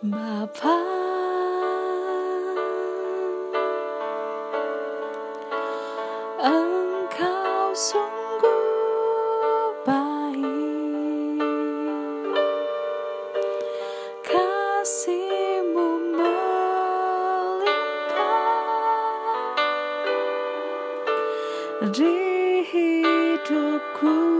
Bapa Engkau sungguh baik. Kasihmu melimpah Di hidupku.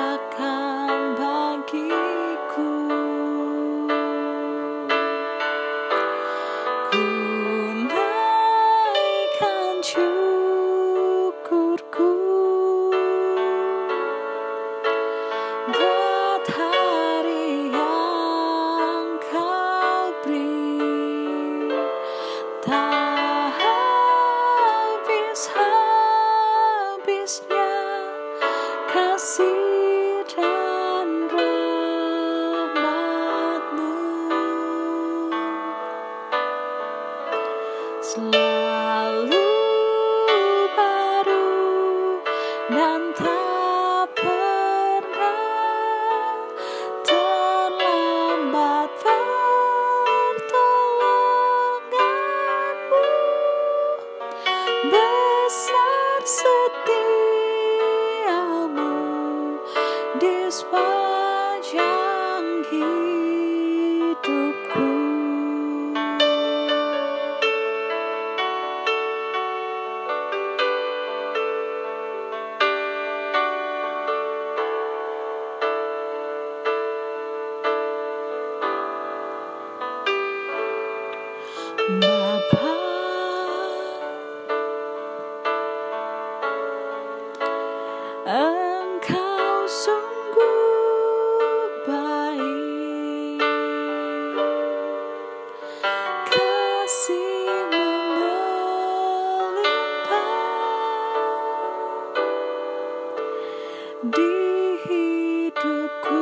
dan tak pernah terlambat pertolonganmu. Besar setiamu di despite di hidupku.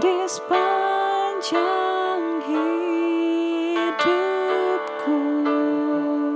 this punch.